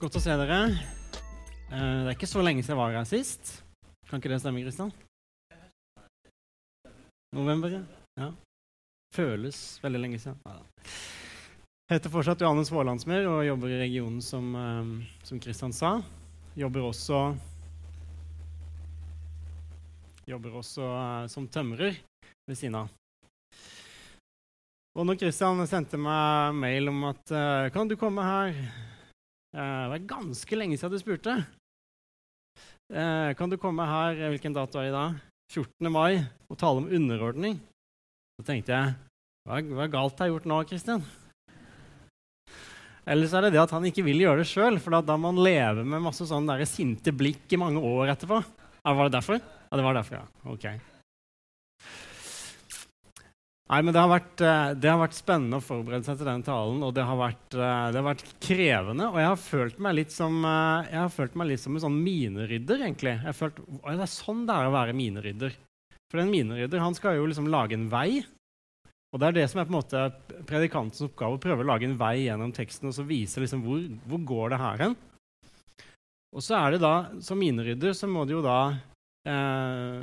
Godt å se dere. Eh, Det er ikke så lenge siden jeg var her sist. Kan ikke det stemme, Kristian? November, ja. Føles veldig lenge siden. Jeg heter fortsatt Johannes Vålandsmer og jobber i regionen, som, eh, som Kristian sa. Jobber også Jobber også eh, som tømrer ved siden av. Og når Kristian sendte meg mail om at Kan du komme her? Eh, det var ganske lenge siden du spurte. Eh, kan du komme her hvilken dato er det i dag? 14. mai og tale om underordning? Så tenkte jeg hva, hva galt har jeg gjort nå, Kristian? Eller så er det det at han ikke vil gjøre det sjøl, for da, må han leve med masse sånn der sinte blikk i mange år etterpå. Var det derfor? Ja, det var derfor, ja. Ok. Nei, men det har, vært, eh, det har vært spennende å forberede seg til den talen, og det har vært, eh, det har vært krevende. Og jeg har følt meg litt som, eh, jeg har følt meg litt som en sånn minerydder, egentlig. Jeg har følt, Det er sånn det er å være minerydder. For en minerydder han skal jo liksom lage en vei. Og det er det som er på en måte predikantens oppgave, å prøve å lage en vei gjennom teksten og så vise liksom hvor, hvor går det her hen. Og så er det da, som minerydder så må du jo da eh,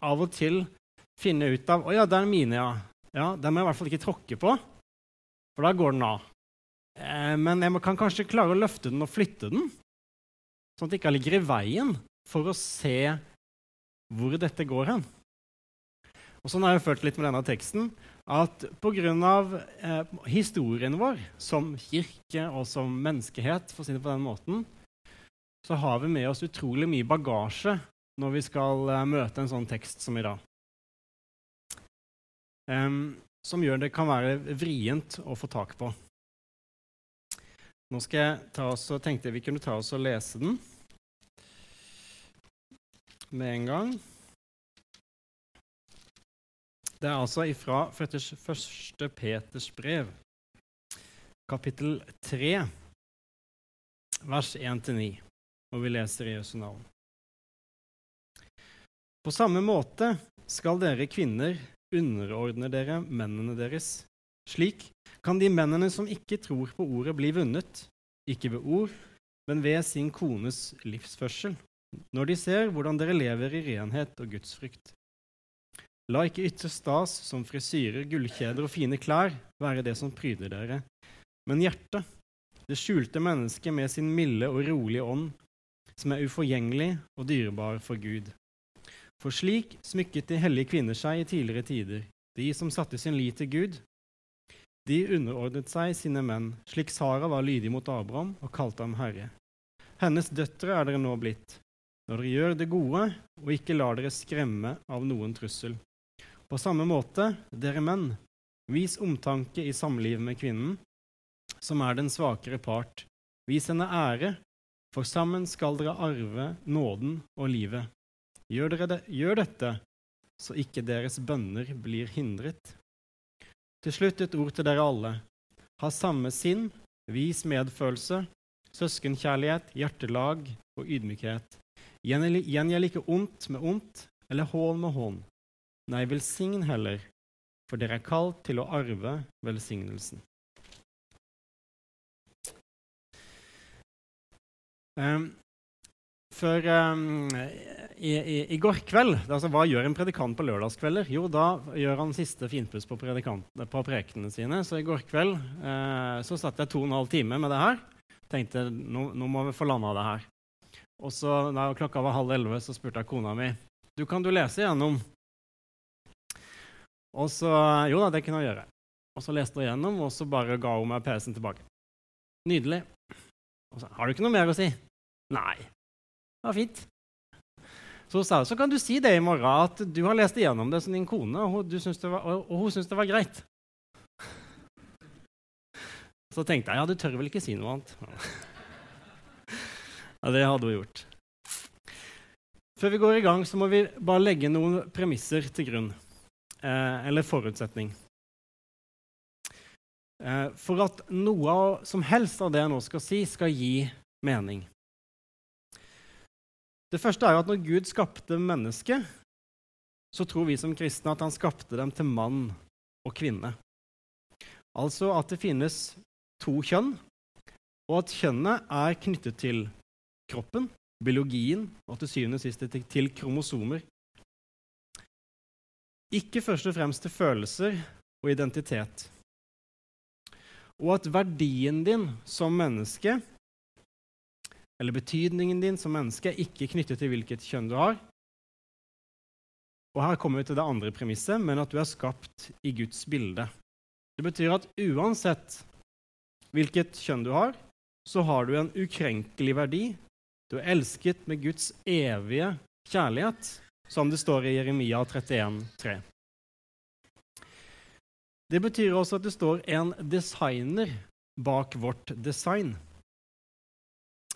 av og til finne ut av Å ja, det er en mine, ja. Ja, Den må jeg i hvert fall ikke tråkke på, for da går den av. Eh, men jeg kan kanskje klare å løfte den og flytte den, sånn at den ikke ligger i veien, for å se hvor dette går hen. Og Sånn har jeg følt litt med denne teksten, at pga. Eh, historien vår som kirke og som menneskehet, for å si det på den måten, så har vi med oss utrolig mye bagasje når vi skal eh, møte en sånn tekst som i dag. Um, som gjør det kan være vrient å få tak på. Nå skal jeg ta oss, og tenkte jeg vi kunne ta oss og lese den med en gang. Det er altså ifra første Peters brev, kapittel 3, vers 1-9, og vi leser i Jesu navn. På samme måte skal dere kvinner underordne dere mennene deres. Slik kan de mennene som ikke tror på ordet, bli vunnet, ikke ved ord, men ved sin kones livsførsel, når de ser hvordan dere lever i renhet og gudsfrykt. La ikke ytre stas som frisyrer, gullkjeder og fine klær være det som pryder dere, men hjertet, det skjulte mennesket med sin milde og rolige ånd, som er uforgjengelig og dyrebar for Gud. For slik smykket de hellige kvinner seg i tidligere tider, de som satte sin lit til Gud. De underordnet seg sine menn, slik Sara var lydig mot Abraham og kalte ham herre. Hennes døtre er dere nå blitt, når dere gjør det gode og ikke lar dere skremme av noen trussel. På samme måte, dere menn, vis omtanke i samlivet med kvinnen, som er den svakere part. Vis henne ære, for sammen skal dere arve nåden og livet. Gjør, det, gjør, dette, så ikke deres bønner blir hindret. Til slutt et ord til dere alle. Ha samme sinn, vis medfølelse, søskenkjærlighet, hjertelag og ydmykhet. Gjengjeld ikke ondt med ondt eller hån med hån. Nei, velsign heller, for dere er kalt til å arve velsignelsen. Um, for um, i, i, i, går kveld altså Hva gjør en predikant på lørdagskvelder? Jo, da gjør han siste finpuss på, på prekenene sine. Så i går kveld eh, så satt jeg to og en halv time med det her. Tenkte nå, nå må vi få landa det her. Og så da klokka var halv elleve, så spurte jeg kona mi du kan du lese igjennom. Og så Jo da, det kunne hun gjøre. Og så leste hun igjennom, og så bare ga hun meg PC-en tilbake. Nydelig. Og så, Har du ikke noe mer å si? Nei. Det var fint. Så hun sa så kan du si det i morgen, at du har lest igjennom det som din kone, og hun, hun syntes det var greit. Så tenkte jeg ja, du tør vel ikke si noe annet. Ja, det hadde hun gjort. Før vi går i gang, så må vi bare legge noen premisser til grunn. Eh, eller forutsetning. Eh, for at noe som helst av det jeg nå skal si, skal gi mening. Det første er jo at når Gud skapte mennesket, så tror vi som kristne at han skapte dem til mann og kvinne. Altså at det finnes to kjønn, og at kjønnet er knyttet til kroppen, biologien og til syvende og sist til kromosomer. Ikke først og fremst til følelser og identitet. Og at verdien din som menneske, eller betydningen din som menneske, er ikke knyttet til hvilket kjønn du har. Og her kommer vi til det andre premisset, men at du er skapt i Guds bilde. Det betyr at uansett hvilket kjønn du har, så har du en ukrenkelig verdi. Du er elsket med Guds evige kjærlighet, som det står i Jeremia 31, 3. Det betyr også at det står en designer bak vårt design.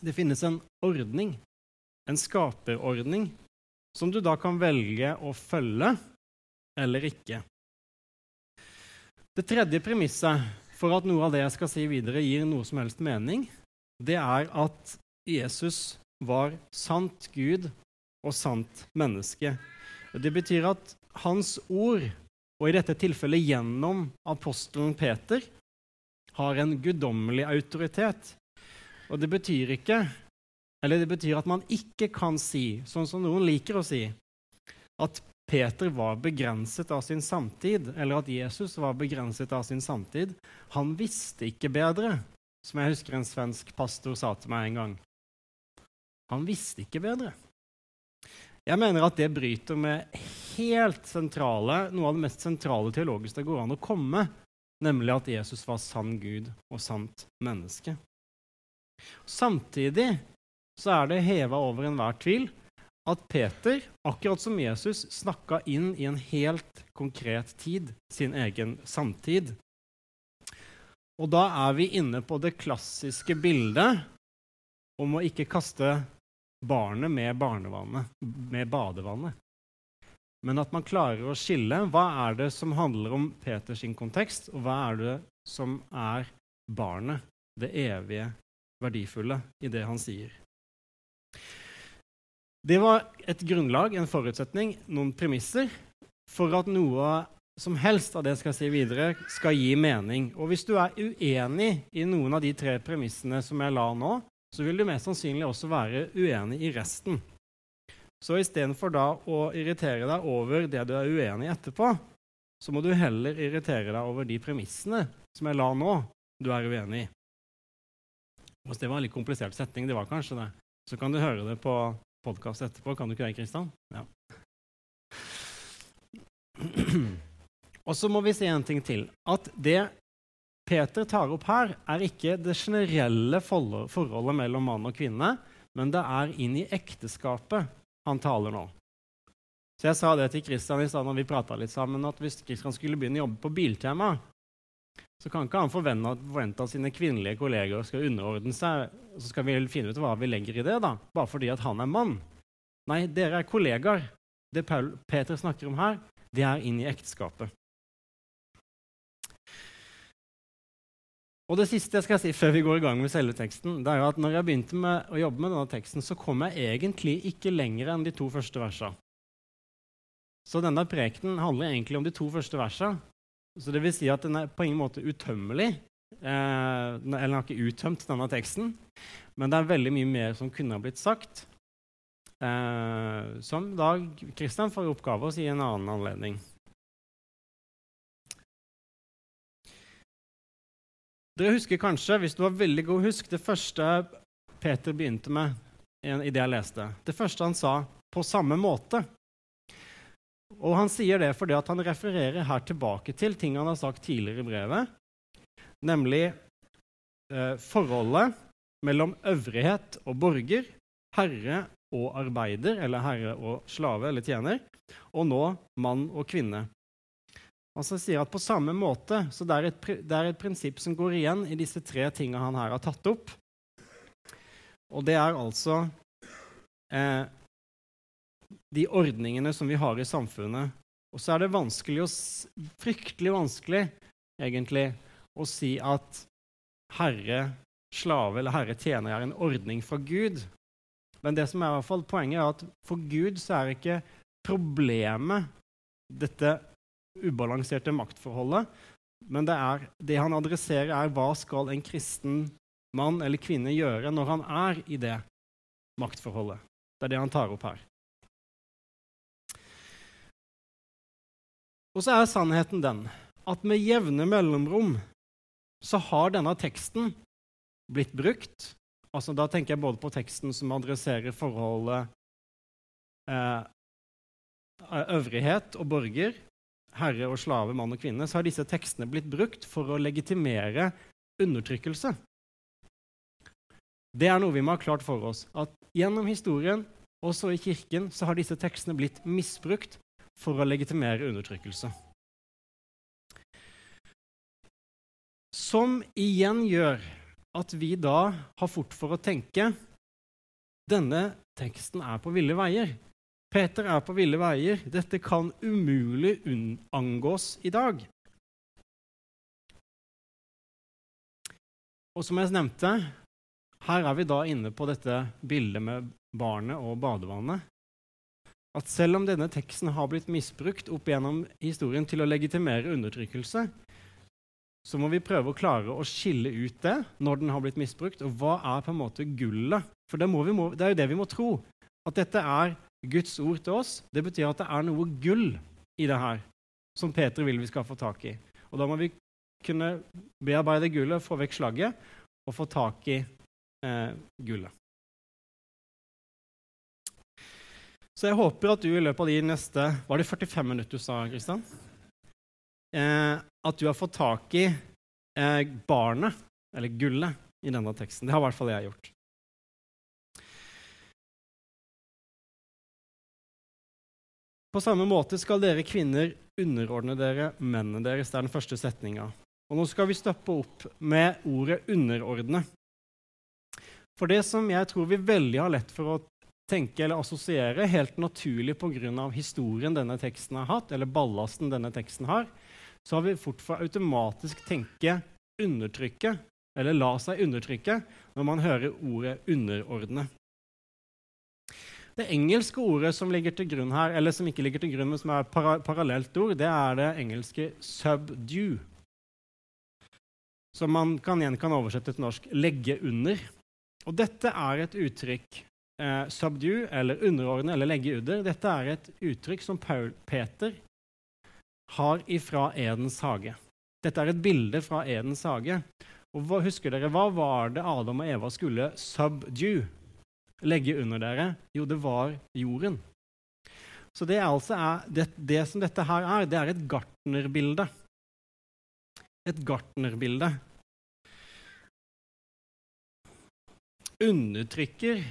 Det finnes en ordning, en skaperordning, som du da kan velge å følge eller ikke. Det tredje premisset for at noe av det jeg skal si videre, gir noe som helst mening, det er at Jesus var sant Gud og sant menneske. Det betyr at hans ord, og i dette tilfellet gjennom apostelen Peter, har en guddommelig autoritet. Og det betyr ikke Eller det betyr at man ikke kan si, sånn som noen liker å si, at Peter var begrenset av sin samtid, eller at Jesus var begrenset av sin samtid. Han visste ikke bedre, som jeg husker en svensk pastor sa til meg en gang. Han visste ikke bedre. Jeg mener at det bryter med helt sentrale, noe av det mest sentrale teologiske det går an å komme, nemlig at Jesus var sann Gud og sant menneske. Samtidig så er det heva over enhver tvil at Peter, akkurat som Jesus, snakka inn i en helt konkret tid, sin egen samtid. Og da er vi inne på det klassiske bildet om å ikke kaste barnet med, med badevannet. Men at man klarer å skille hva er det som handler om Peters kontekst, og hva er det som er barnet, det evige, verdifulle, i det han sier. Det var et grunnlag, en forutsetning, noen premisser for at noe som helst av det jeg skal si videre, skal gi mening. Og hvis du er uenig i noen av de tre premissene som jeg la nå, så vil du mest sannsynlig også være uenig i resten. Så istedenfor da å irritere deg over det du er uenig i etterpå, så må du heller irritere deg over de premissene som jeg la nå, du er uenig i. Hvis det var en litt komplisert setning, det var kanskje det, så kan du høre det på podkast etterpå. Kan du ikke det, Kristian? Ja. Og så må vi si en ting til. At det Peter tar opp her, er ikke det generelle forholdet mellom mann og kvinne, men det er inn i ekteskapet han taler nå. Så Jeg sa det til Kristian i stad når vi prata litt sammen, at hvis Kristian skulle begynne å jobbe på Biltema, så kan ikke han forvente at sine kvinnelige kolleger skal underordne seg. Så skal vi finne ut hva vi legger i det, da, bare fordi at han er mann. Nei, dere er kollegaer. Det Peter snakker om her, det er inn i ekteskapet. Og det siste jeg skal si før vi går i gang med selve teksten, det er at når jeg begynte med å jobbe med denne teksten, så kom jeg egentlig ikke lenger enn de to første versene. Så denne prekenen handler egentlig om de to første versene. Så det vil si at den er på ingen måte utømmelig. Eh, eller den har ikke uttømt denne teksten. Men det er veldig mye mer som kunne ha blitt sagt. Eh, som da Kristian får i oppgave å si en annen anledning. Dere husker kanskje, hvis du har veldig god husk, det første Peter begynte med i det jeg leste. Det første han sa 'på samme måte'. Og han sier det fordi han refererer her tilbake til ting han har sagt tidligere i brevet, nemlig eh, forholdet mellom øvrighet og borger, herre og arbeider, eller herre og slave eller tjener, og nå mann og kvinne. Han sier at på samme måte, så det er, et, det er et prinsipp som går igjen i disse tre tingene han her har tatt opp. Og det er altså eh, de ordningene som vi har i samfunnet. Og så er det vanskelig å, fryktelig vanskelig egentlig å si at herre slave eller herre tjener er en ordning fra Gud. Men det som er i hvert fall poenget er at for Gud så er ikke problemet dette ubalanserte maktforholdet, men det, er, det han adresserer, er hva skal en kristen mann eller kvinne gjøre når han er i det maktforholdet? Det er det han tar opp her. Og så er sannheten den at med jevne mellomrom så har denne teksten blitt brukt. Altså, da tenker jeg både på teksten som adresserer forholdet eh, øvrighet og borger, herre og slave, mann og kvinne, så har disse tekstene blitt brukt for å legitimere undertrykkelse. Det er noe vi må ha klart for oss. At gjennom historien, også i kirken, så har disse tekstene blitt misbrukt for å legitimere undertrykkelse. Som igjen gjør at vi da har fort for å tenke denne teksten er på ville veier. Peter er på ville veier. Dette kan umulig angås i dag. Og som jeg nevnte, her er vi da inne på dette bildet med barnet og badevannet. At selv om denne teksten har blitt misbrukt opp gjennom historien til å legitimere undertrykkelse, så må vi prøve å klare å skille ut det når den har blitt misbrukt, og hva er på en måte gullet? For det, vi må, det er jo det vi må tro. At dette er Guds ord til oss. Det betyr at det er noe gull i det her som Peter vil vi skal få tak i. Og da må vi kunne bearbeide gullet, få vekk slagget og få tak i eh, gullet. Så jeg håper at du i løpet av de neste Var det 45 minutter du sa, Kristian? Eh, at du har fått tak i eh, barnet, eller gullet, i denne teksten. Det har i hvert fall jeg gjort. På samme måte skal dere kvinner underordne dere mennene deres. Det er den første setninga. Og nå skal vi stoppe opp med ordet 'underordne'. For det som jeg tror vi veldig har lett for å tenke eller assosiere, helt naturlig pga. historien denne teksten har hatt, eller ballasten denne teksten har, så har vi fort for automatisk tenke undertrykke, eller la seg undertrykke, når man hører ordet 'underordne'. Det engelske ordet som ligger til grunn her, eller som ikke ligger til grunn, men som er para parallelt ord, det er det engelske 'subdue'. Som man kan, igjen kan oversette til norsk 'legge under'. Og dette er et uttrykk eh, subdue, eller underordne, eller legge under. Dette er et uttrykk som Paul Peter har ifra Edens hage. Dette er et bilde fra Edens hage. Og hva, husker dere, Hva var det Adam og Eva skulle subdue, legge under dere? Jo, det var jorden. Så det, altså er, det, det som dette her er, det er et gartnerbilde. Et gartnerbilde. undertrykker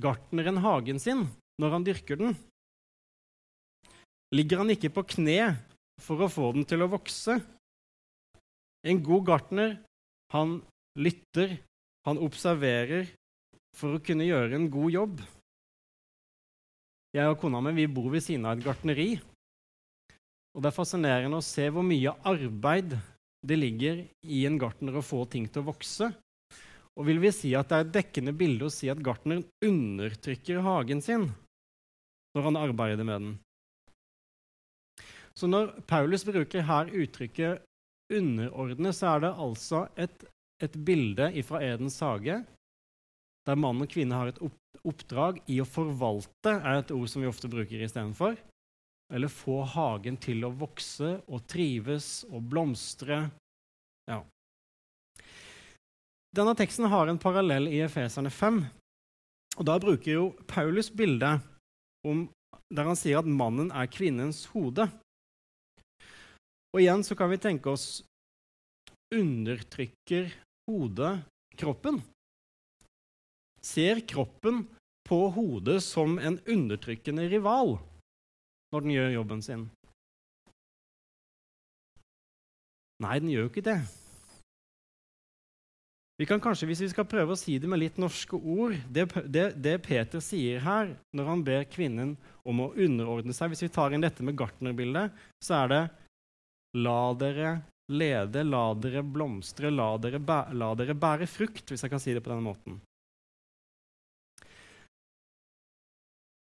gartneren hagen sin når han dyrker den? Ligger han ikke på kne for å få den til å vokse? En god gartner, han lytter, han observerer for å kunne gjøre en god jobb. Jeg og kona mi vi bor ved siden av et gartneri. Og Det er fascinerende å se hvor mye arbeid det ligger i en gartner å få ting til å vokse, og vil vi si at det er et dekkende bilde å si at gartneren undertrykker hagen sin når han arbeider med den. Så når Paulus bruker her uttrykket 'underordne', så er det altså et, et bilde fra Edens hage, der mann og kvinne har et oppdrag i å forvalte, er et ord som vi ofte bruker istedenfor. Eller få hagen til å vokse og trives og blomstre. Ja, denne teksten har en parallell i Efeserne 5. Og Da bruker jo Paulus bildet om, der han sier at mannen er kvinnens hode. Og igjen så kan vi tenke oss undertrykker hodet kroppen? Ser kroppen på hodet som en undertrykkende rival når den gjør jobben sin? Nei, den gjør jo ikke det. Vi kan kanskje, Hvis vi skal prøve å si det med litt norske ord det, det, det, Peter sier her når han ber kvinnen om å underordne seg Hvis vi tar inn dette med gartnerbildet, så er det La dere lede, la dere blomstre, la dere, bæ, la dere bære frukt, hvis jeg kan si det på denne måten.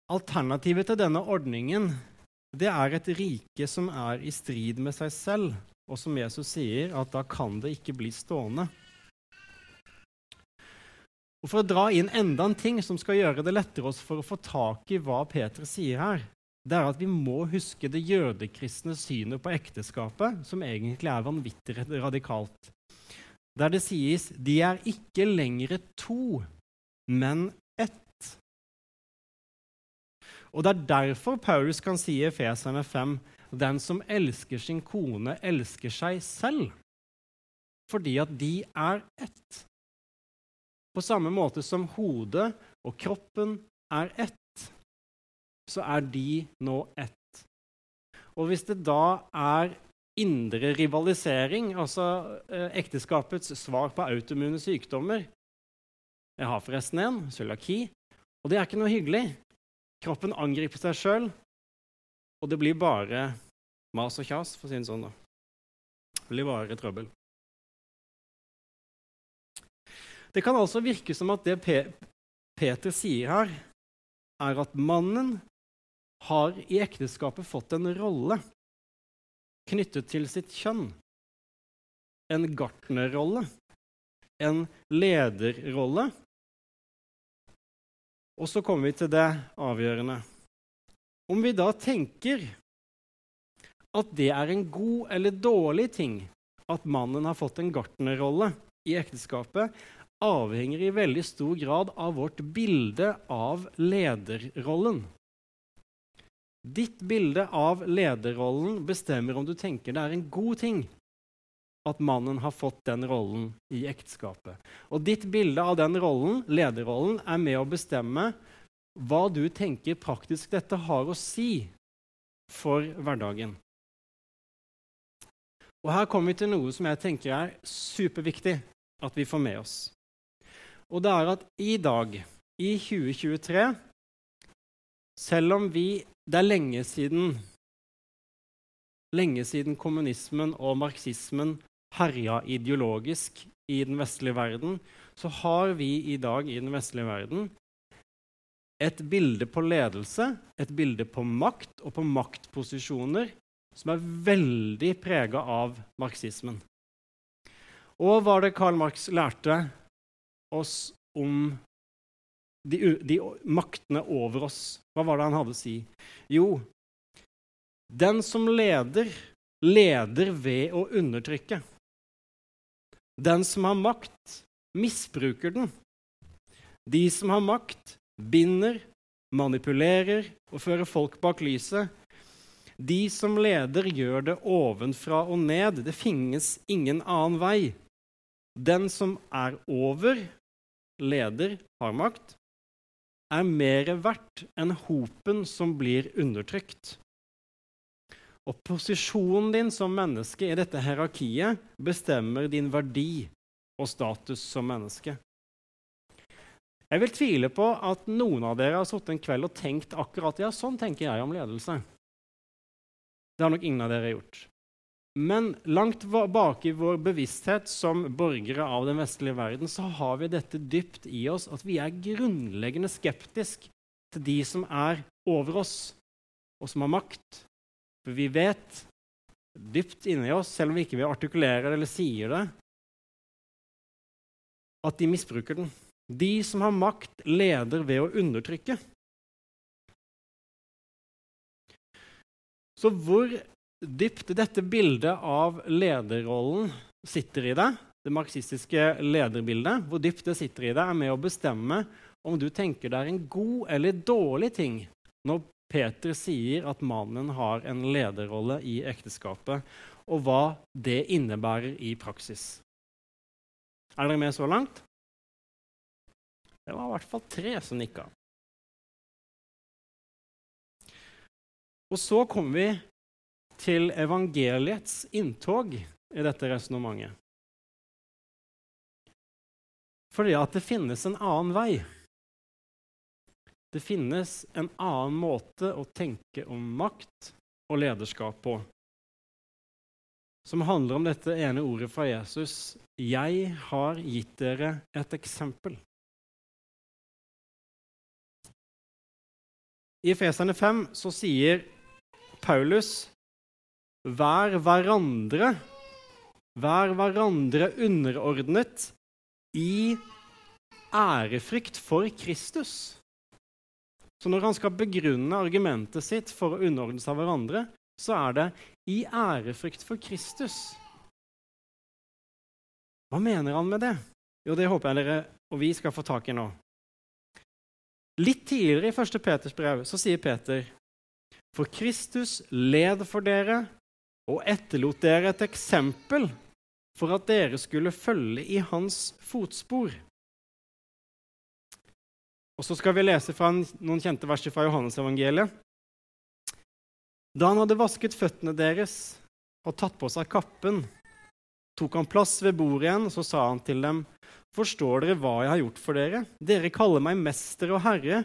Alternativet til denne ordningen det er et rike som er i strid med seg selv, og som Jesus sier at da kan det ikke bli stående. Og For å dra inn enda en ting som skal gjøre det lettere oss for å få tak i hva Peter sier her, det er at vi må huske det jødekristne synet på ekteskapet, som egentlig er vanvittig radikalt. Der det sies de er ikke lenger to, men ett. Og Det er derfor Paulus kan si i Efeserne 5 den som elsker sin kone, elsker seg selv. Fordi at de er ett. På samme måte som hodet og kroppen er ett, så er de nå ett. Og hvis det da er indre rivalisering, altså eh, ekteskapets svar på autoimmune sykdommer Jeg har forresten en, cøliaki, og det er ikke noe hyggelig. Kroppen angriper seg sjøl, og det blir bare mas og kjas, for å si det sånn. da. Det blir bare trøbbel. Det kan altså virke som at det Peter sier her, er at mannen har i ekteskapet fått en rolle knyttet til sitt kjønn. En gartnerrolle, en lederrolle. Og så kommer vi til det avgjørende. Om vi da tenker at det er en god eller dårlig ting at mannen har fått en gartnerrolle i ekteskapet, avhenger i veldig stor grad av vårt bilde av lederrollen. Ditt bilde av lederrollen bestemmer om du tenker det er en god ting at mannen har fått den rollen i ekteskapet. Og ditt bilde av den rollen, lederrollen, er med å bestemme hva du tenker praktisk dette har å si for hverdagen. Og Her kommer vi til noe som jeg tenker er superviktig at vi får med oss. Og det er at i dag, i 2023, selv om vi Det er lenge siden lenge siden kommunismen og marxismen herja ideologisk i den vestlige verden, så har vi i dag i den vestlige verden et bilde på ledelse, et bilde på makt og på maktposisjoner som er veldig prega av marxismen. Og hva var det Karl Marx lærte oss om de, de, maktene over oss. Hva var det han hadde å si? Jo, den som leder, leder ved å undertrykke. Den som har makt, misbruker den. De som har makt, binder, manipulerer og fører folk bak lyset. De som leder, gjør det ovenfra og ned. Det finnes ingen annen vei. Den som er over, leder, har makt, er mer verdt enn hopen som blir undertrykt. Og posisjonen din som menneske i dette hierarkiet bestemmer din verdi og status som menneske. Jeg vil tvile på at noen av dere har sittet en kveld og tenkt akkurat ja, sånn tenker jeg om ledelse. Det har nok ingen av dere gjort. Men langt bak i vår bevissthet som borgere av den vestlige verden så har vi dette dypt i oss at vi er grunnleggende skeptisk til de som er over oss, og som har makt. For vi vet dypt inni oss, selv om vi ikke vil artikulere det eller sier det, at de misbruker den. De som har makt, leder ved å undertrykke. Så hvor dypt dette bildet av lederrollen sitter i deg, det marxistiske lederbildet, hvor dypt det sitter i deg, er med å bestemme om du tenker det er en god eller dårlig ting når Peter sier at mannen har en lederrolle i ekteskapet, og hva det innebærer i praksis. Er dere med så langt? Det var i hvert fall tre som nikka. Og så kommer vi til evangeliets inntog i dette resonnementet. Fordi at det finnes en annen vei. Det finnes en annen måte å tenke om makt og lederskap på, som handler om dette ene ordet fra Jesus 'Jeg har gitt dere et eksempel'. I Efeserne 5 så sier Paulus Vær hverandre, vær hverandre underordnet i ærefrykt for Kristus. Så når han skal begrunne argumentet sitt for å underordne seg hverandre, så er det i ærefrykt for Kristus. Hva mener han med det? Jo, det håper jeg dere og vi skal få tak i nå. Litt tidligere i 1. Peters brev så sier Peter For Kristus led for dere og etterlot dere et eksempel for at dere skulle følge i hans fotspor. Og så skal vi lese fra noen kjente verser fra Johannesevangeliet. Da han hadde vasket føttene deres og tatt på seg kappen, tok han plass ved bordet igjen, og så sa han til dem, Forstår dere hva jeg har gjort for dere? Dere kaller meg mester og herre,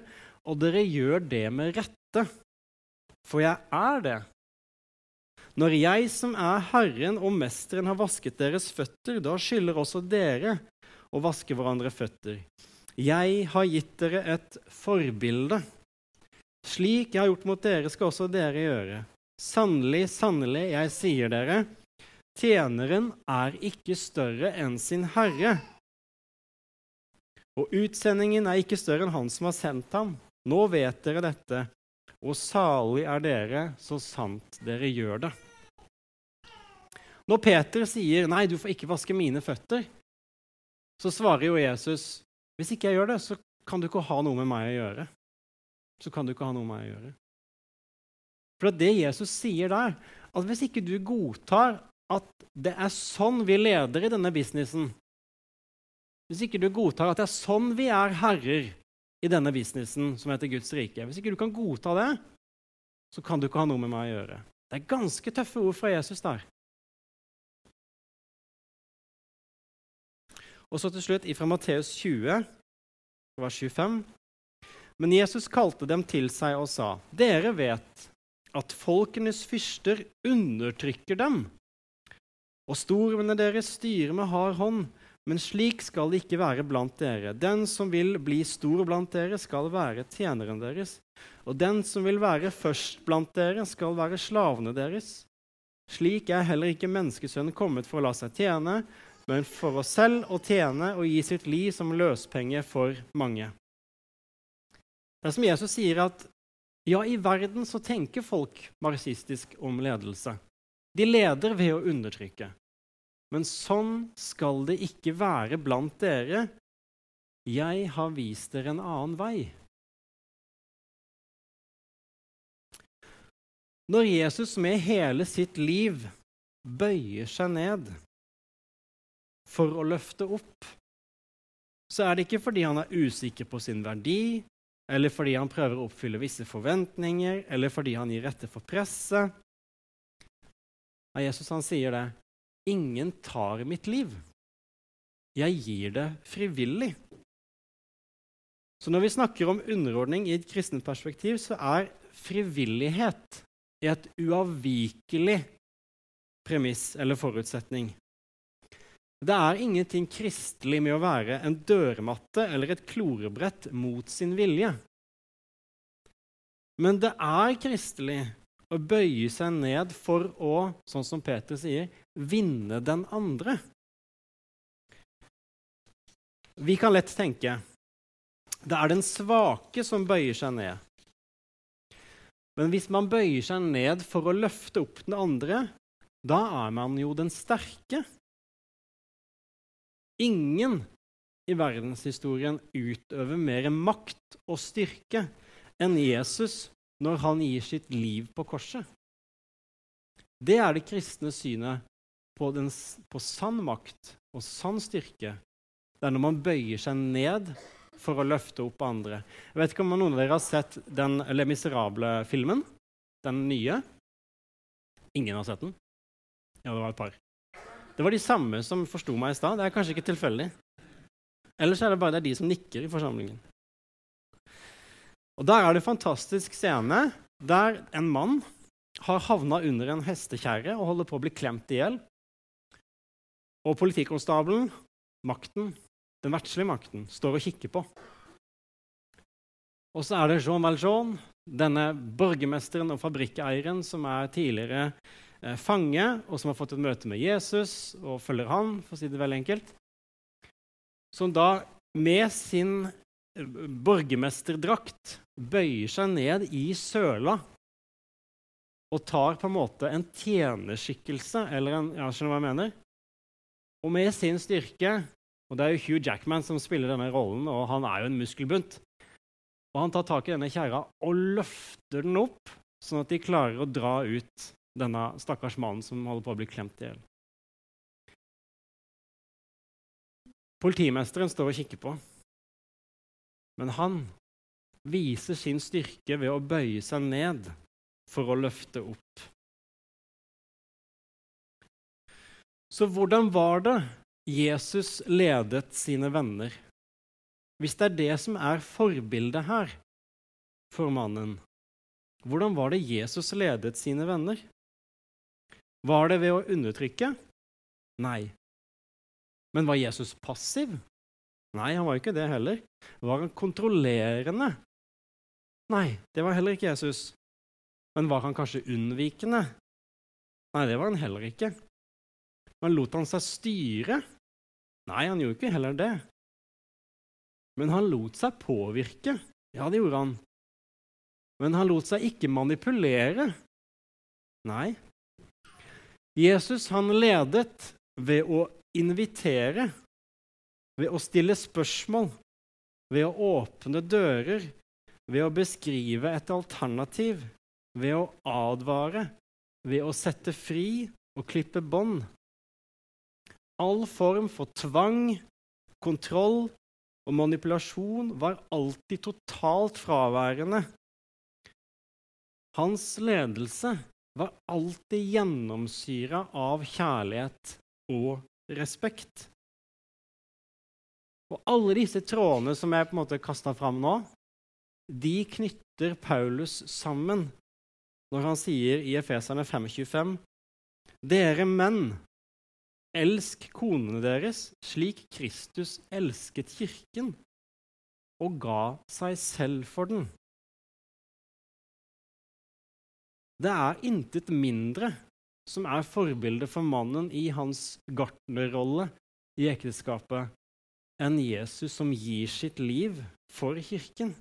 og dere gjør det med rette. For jeg er det. Når jeg som er Herren og Mesteren har vasket deres føtter, da skylder også dere å vaske hverandre føtter. Jeg har gitt dere et forbilde. Slik jeg har gjort mot dere, skal også dere gjøre. Sannelig, sannelig, jeg sier dere, tjeneren er ikke større enn sin herre. Og utsendingen er ikke større enn han som har sendt ham. Nå vet dere dette, og salig er dere så sant dere gjør det. Når Peter sier 'nei, du får ikke vaske mine føtter', så svarer jo Jesus hvis ikke jeg gjør det, så kan du ikke ha noe med meg å gjøre. Så kan du ikke ha noe med meg å gjøre. For det Jesus sier der, at hvis ikke du godtar at det er sånn vi leder i denne businessen Hvis ikke du godtar at det er sånn vi er herrer i denne businessen som heter Guds rike Hvis ikke du kan godta det, så kan du ikke ha noe med meg å gjøre. Det er ganske tøffe ord fra Jesus der. Og så til slutt fra Matteus 20, vers 25. Men Jesus kalte dem til seg og sa, dere vet at folkenes fyrster undertrykker dem, og stormene deres styrer med hard hånd, men slik skal det ikke være blant dere. Den som vil bli stor blant dere, skal være tjeneren deres, og den som vil være først blant dere, skal være slavene deres. Slik er heller ikke menneskesønnen kommet for å la seg tjene, men for oss selv å tjene og gi sitt liv som løspenge for mange. Det er som Jesus sier, at ja, i verden så tenker folk marxistisk om ledelse. De leder ved å undertrykke. Men sånn skal det ikke være blant dere. Jeg har vist dere en annen vei. Når Jesus med hele sitt liv bøyer seg ned for å løfte opp, så er det ikke fordi han er usikker på sin verdi, eller fordi han prøver å oppfylle visse forventninger, eller fordi han gir rette for presset. Jesus han sier det. Ingen tar mitt liv. Jeg gir det frivillig. Så når vi snakker om underordning i et kristent perspektiv, så er frivillighet et uavvikelig premiss eller forutsetning. Det er ingenting kristelig med å være en dørmatte eller et klorebrett mot sin vilje. Men det er kristelig å bøye seg ned for å, sånn som Peter sier, vinne den andre. Vi kan lett tenke det er den svake som bøyer seg ned. Men hvis man bøyer seg ned for å løfte opp den andre, da er man jo den sterke. Ingen i verdenshistorien utøver mer makt og styrke enn Jesus når han gir sitt liv på korset. Det er det kristne synet på, den, på sann makt og sann styrke. Det er når man bøyer seg ned for å løfte opp andre. Jeg vet ikke om noen av dere har sett den Le Miserable-filmen? Den nye? Ingen har sett den? Ja, det var et par. Det var de samme som forsto meg i stad. Det er kanskje ikke tilfeldig. Ellers er det bare det de som nikker i forsamlingen. Og Der er det en fantastisk scene der en mann har havna under en hestekjerre og holder på å bli klemt i hjel. Og politikonstabelen, makten, den verdslige makten, står og kikker på. Og så er det Jean Valjean, denne borgermesteren og fabrikkeieren som er tidligere eh, fange, og som har fått et møte med Jesus og følger han, for å si det veldig enkelt, som da med sin borgermesterdrakt bøyer seg ned i søla og tar på en måte en tjenerskikkelse, eller en ja, Skjønner hva jeg mener? Og med sin styrke Og det er jo Hugh Jackman som spiller denne rollen, og han er jo en muskelbunt. Og han tar tak i denne kjerra og løfter den opp, sånn at de klarer å dra ut denne stakkars mannen som holder på å bli klemt i hjel. Politimesteren står og kikker på. Men han viser sin styrke ved å bøye seg ned for å løfte opp. Så hvordan var det Jesus ledet sine venner? Hvis det er det som er forbildet her for mannen, hvordan var det Jesus ledet sine venner? Var det ved å undertrykke? Nei. Men var Jesus passiv? Nei, han var ikke det heller. Var han kontrollerende? Nei, det var heller ikke Jesus. Men var han kanskje unnvikende? Nei, det var han heller ikke. Men lot han seg styre? Nei, han gjorde ikke heller det. Men han lot seg påvirke. Ja, det gjorde han. Men han lot seg ikke manipulere. Nei. Jesus han ledet ved å invitere, ved å stille spørsmål, ved å åpne dører, ved å beskrive et alternativ, ved å advare, ved å sette fri og klippe bånd. All form for tvang, kontroll og manipulasjon var alltid totalt fraværende. Hans ledelse var alltid gjennomsyra av kjærlighet og respekt. Og alle disse trådene som jeg på en måte kasta fram nå, de knytter Paulus sammen når han sier i Efeserne 5,25.: Dere menn, elsk konene deres slik Kristus elsket kirken og ga seg selv for den. Det er intet mindre som er forbildet for mannen i hans gartnerrolle i ekteskapet, enn Jesus som gir sitt liv for kirken.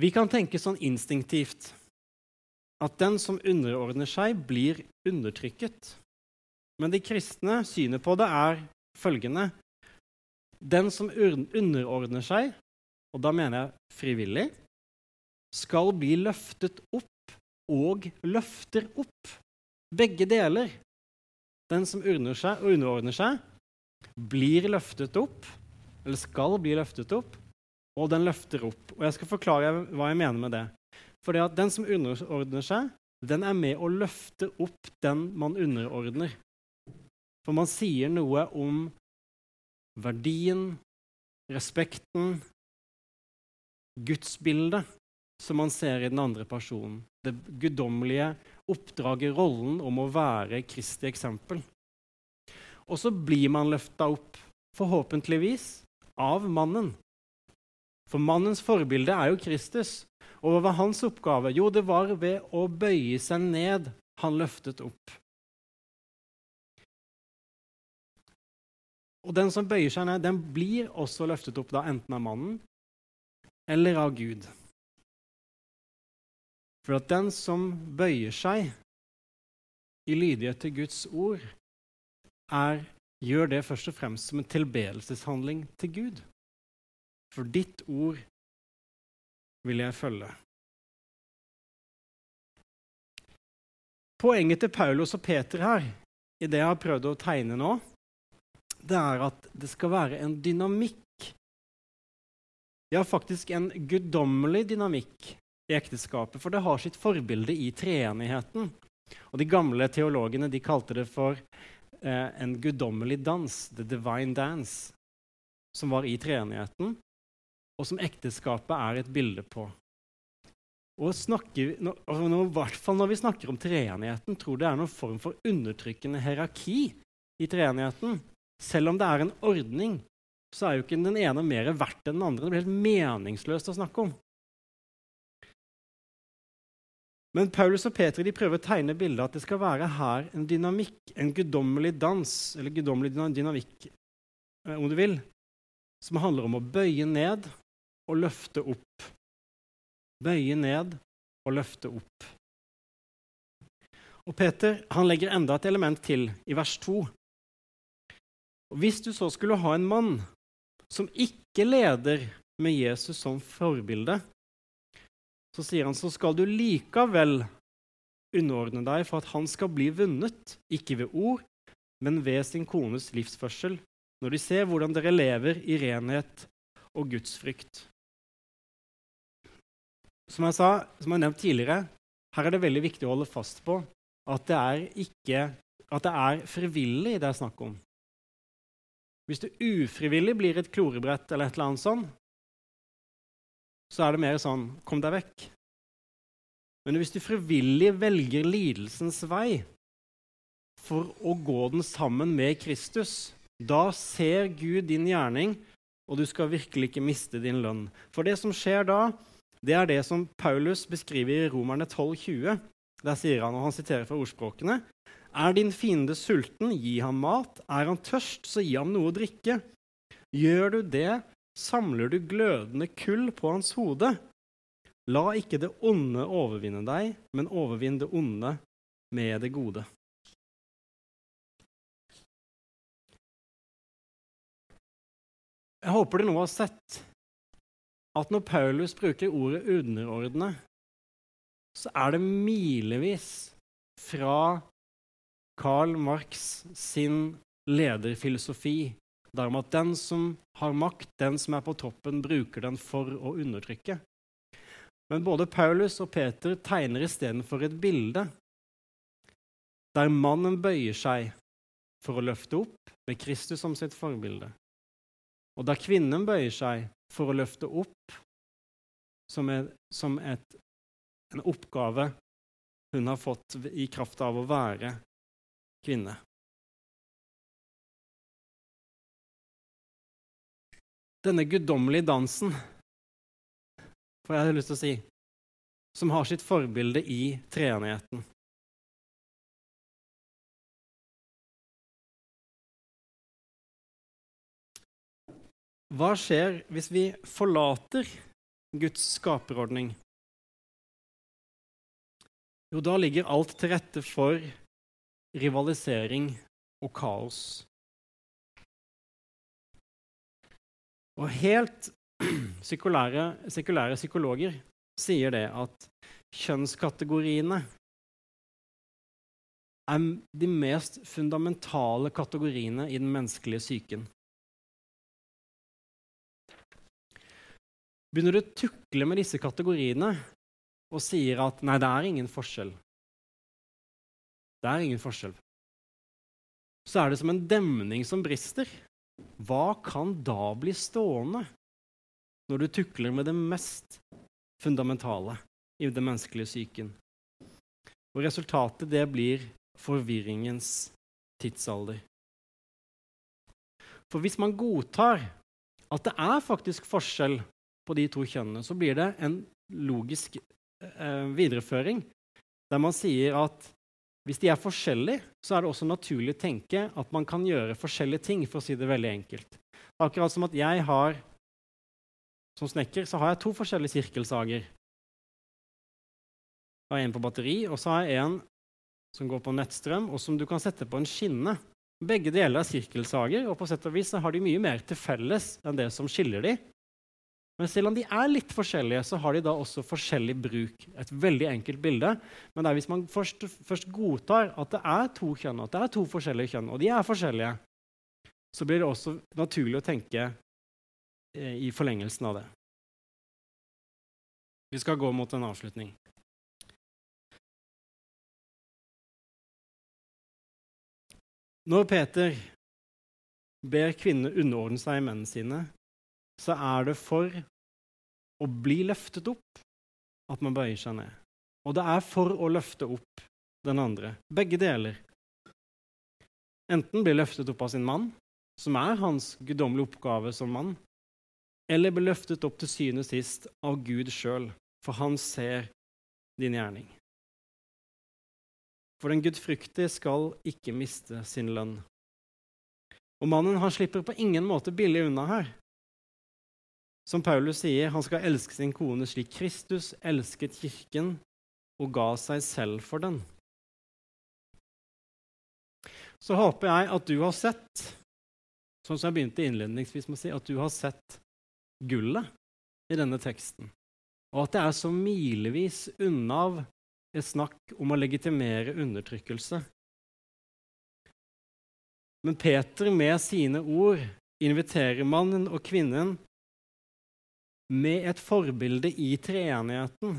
Vi kan tenke sånn instinktivt at den som underordner seg, blir undertrykket. Men de kristne synet på det er følgende Den som underordner seg, og da mener jeg frivillig, skal bli løftet opp og løfter opp. Begge deler. Den som seg underordner seg, blir løftet opp, eller skal bli løftet opp, og den løfter opp. Og Jeg skal forklare hva jeg mener med det. For det at den som underordner seg, den er med å løfte opp den man underordner. For man sier noe om verdien, respekten, gudsbildet som man ser i den andre personen. Det guddommelige oppdraget, rollen om å være Kristi eksempel. Og så blir man løfta opp, forhåpentligvis, av mannen. For mannens forbilde er jo Kristus. Og hva var hans oppgave? Jo, det var ved å bøye seg ned han løftet opp. Og den som bøyer seg ned, den blir også løftet opp da enten av mannen eller av Gud. For at den som bøyer seg i lydighet til Guds ord, er, gjør det først og fremst som en tilbedelseshandling til Gud. For ditt ord vil jeg følge. Poenget til Paulus og Peter her, i det jeg har prøvd å tegne nå, det er at det skal være en dynamikk. Ja, faktisk en guddommelig dynamikk i ekteskapet, for det har sitt forbilde i treenigheten. Og De gamle teologene de kalte det for eh, en guddommelig dans, the divine dance, som var i treenigheten og som ekteskapet er et bilde på. Og snakker, når, når, hvert fall når vi snakker om treenigheten, tror det er noen form for undertrykkende hierarki i treenigheten. Selv om det er en ordning, så er jo ikke den ene mer verdt enn den andre. Det blir helt meningsløst å snakke om. Men Paulus og Peter de prøver å tegne bildet at det skal være her en dynamikk, en guddommelig dans, eller guddommelig dynamikk, eh, om du vil, som handler om å bøye ned og løfte opp. Bøye ned og løfte opp. Og Peter han legger enda et element til i vers 2. Og hvis du så skulle ha en mann som ikke leder med Jesus som forbilde, så sier han så skal du likevel underordne deg for at han skal bli vunnet, ikke ved ord, men ved sin kones livsførsel, når de ser hvordan dere lever i renhet og gudsfrykt. Som jeg sa, som jeg nevnt tidligere, her er det veldig viktig å holde fast på at det er, ikke, at det er frivillig det er snakk om. Hvis du ufrivillig blir et klorebrett eller et eller annet sånt, så er det mer sånn Kom deg vekk. Men hvis du frivillig velger lidelsens vei for å gå den sammen med Kristus, da ser Gud din gjerning, og du skal virkelig ikke miste din lønn. For det som skjer da, det er det som Paulus beskriver i Romerne 12,20. Der sier han, og han siterer fra ordspråkene, er din fiende sulten, gi ham mat. Er han tørst, så gi ham noe å drikke. Gjør du det, samler du glødende kull på hans hode. La ikke det onde overvinne deg, men overvinn det onde med det gode. Jeg håper du nå har sett at når Paulus bruker ordet 'underordne', så er det milevis fra Karl Marx sin lederfilosofi der om at den som har makt, den som er på toppen, bruker den for å undertrykke. Men både Paulus og Peter tegner istedenfor et bilde der mannen bøyer seg for å løfte opp med Kristus som sitt forbilde, og der kvinnen bøyer seg for å løfte opp som, er, som et, en oppgave hun har fått i kraft av å være kvinne. Denne guddommelige dansen, får jeg lyst til å si, som har sitt forbilde i treenigheten. Hva skjer hvis vi forlater Guds skaperordning? Jo, da ligger alt til rette for rivalisering og kaos. Og helt sekulære, sekulære psykologer sier det at kjønnskategoriene er de mest fundamentale kategoriene i den menneskelige psyken. Begynner du å tukle med disse kategoriene og sier at nei, det er ingen forskjell Det er ingen forskjell. Så er det som en demning som brister. Hva kan da bli stående når du tukler med det mest fundamentale i den menneskelige psyken? Og resultatet, det blir forvirringens tidsalder. For hvis man godtar at det er faktisk forskjell på de to kjønnene, så blir det en logisk eh, videreføring der man sier at hvis de er forskjellige, så er det også naturlig å tenke at man kan gjøre forskjellige ting, for å si det veldig enkelt. Akkurat som at jeg har Som snekker så har jeg to forskjellige sirkelsager. Jeg har en på batteri, og så har jeg en som går på nettstrøm, og som du kan sette på en skinne. Begge deler er sirkelsager, og på sett og vis har de mye mer til felles enn det som skiller de. Men selv om de er litt forskjellige, så har de da også forskjellig bruk. Et veldig enkelt bilde. Men det er hvis man først, først, godtar at det er to kjønn, at det er to forskjellige kjønn, og de er forskjellige, så blir det også naturlig å tenke eh, i forlengelsen av det. Vi skal gå mot en avslutning. Når Peter ber kvinnene underordne seg mennene sine, så er det for å bli løftet opp at man bøyer seg ned. Og det er for å løfte opp den andre. Begge deler. Enten bli løftet opp av sin mann, som er hans guddommelige oppgave som mann, eller bli løftet opp til syvende og sist av Gud sjøl, for han ser din gjerning. For den gudfryktige skal ikke miste sin lønn. Og mannen han slipper på ingen måte billig unna her. Som Paulus sier, han skal elske sin kone slik Kristus elsket kirken og ga seg selv for den. Så håper jeg at du har sett, sånn som jeg begynte innledningsvis med å si, at du har sett gullet i denne teksten, og at det er så milevis unna et snakk om å legitimere undertrykkelse. Men Peter med sine ord inviterer mannen og kvinnen med et forbilde i treenigheten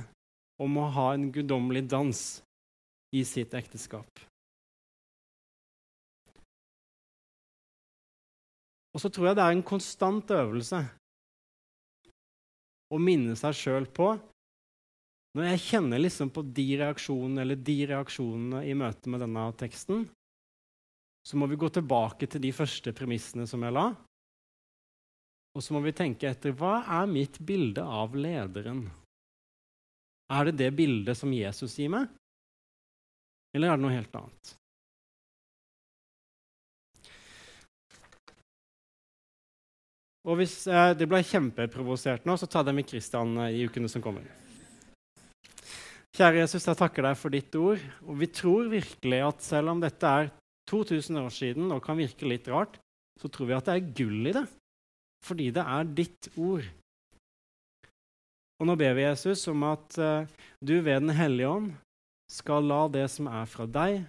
om å ha en guddommelig dans i sitt ekteskap. Og så tror jeg det er en konstant øvelse å minne seg sjøl på Når jeg kjenner liksom på de reaksjonene eller de reaksjonene i møte med denne teksten, så må vi gå tilbake til de første premissene som jeg la. Og så må vi tenke etter hva er mitt bilde av lederen? Er det det bildet som Jesus gir meg, eller er det noe helt annet? Og hvis eh, det ble kjempeprovosert nå, så ta det med Kristian eh, i ukene som kommer. Kjære Jesus, jeg takker deg for ditt ord. Og vi tror virkelig at selv om dette er 2000 år siden og kan virke litt rart, så tror vi at det er gull i det. Fordi det er ditt ord. Og nå ber vi Jesus om at uh, du ved Den hellige ånd skal la det som er fra deg,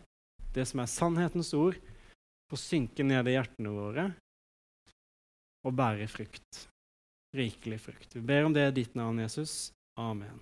det som er sannhetens ord, få synke ned i hjertene våre og bære frukt. Rikelig frukt. Vi ber om det i ditt navn, Jesus. Amen.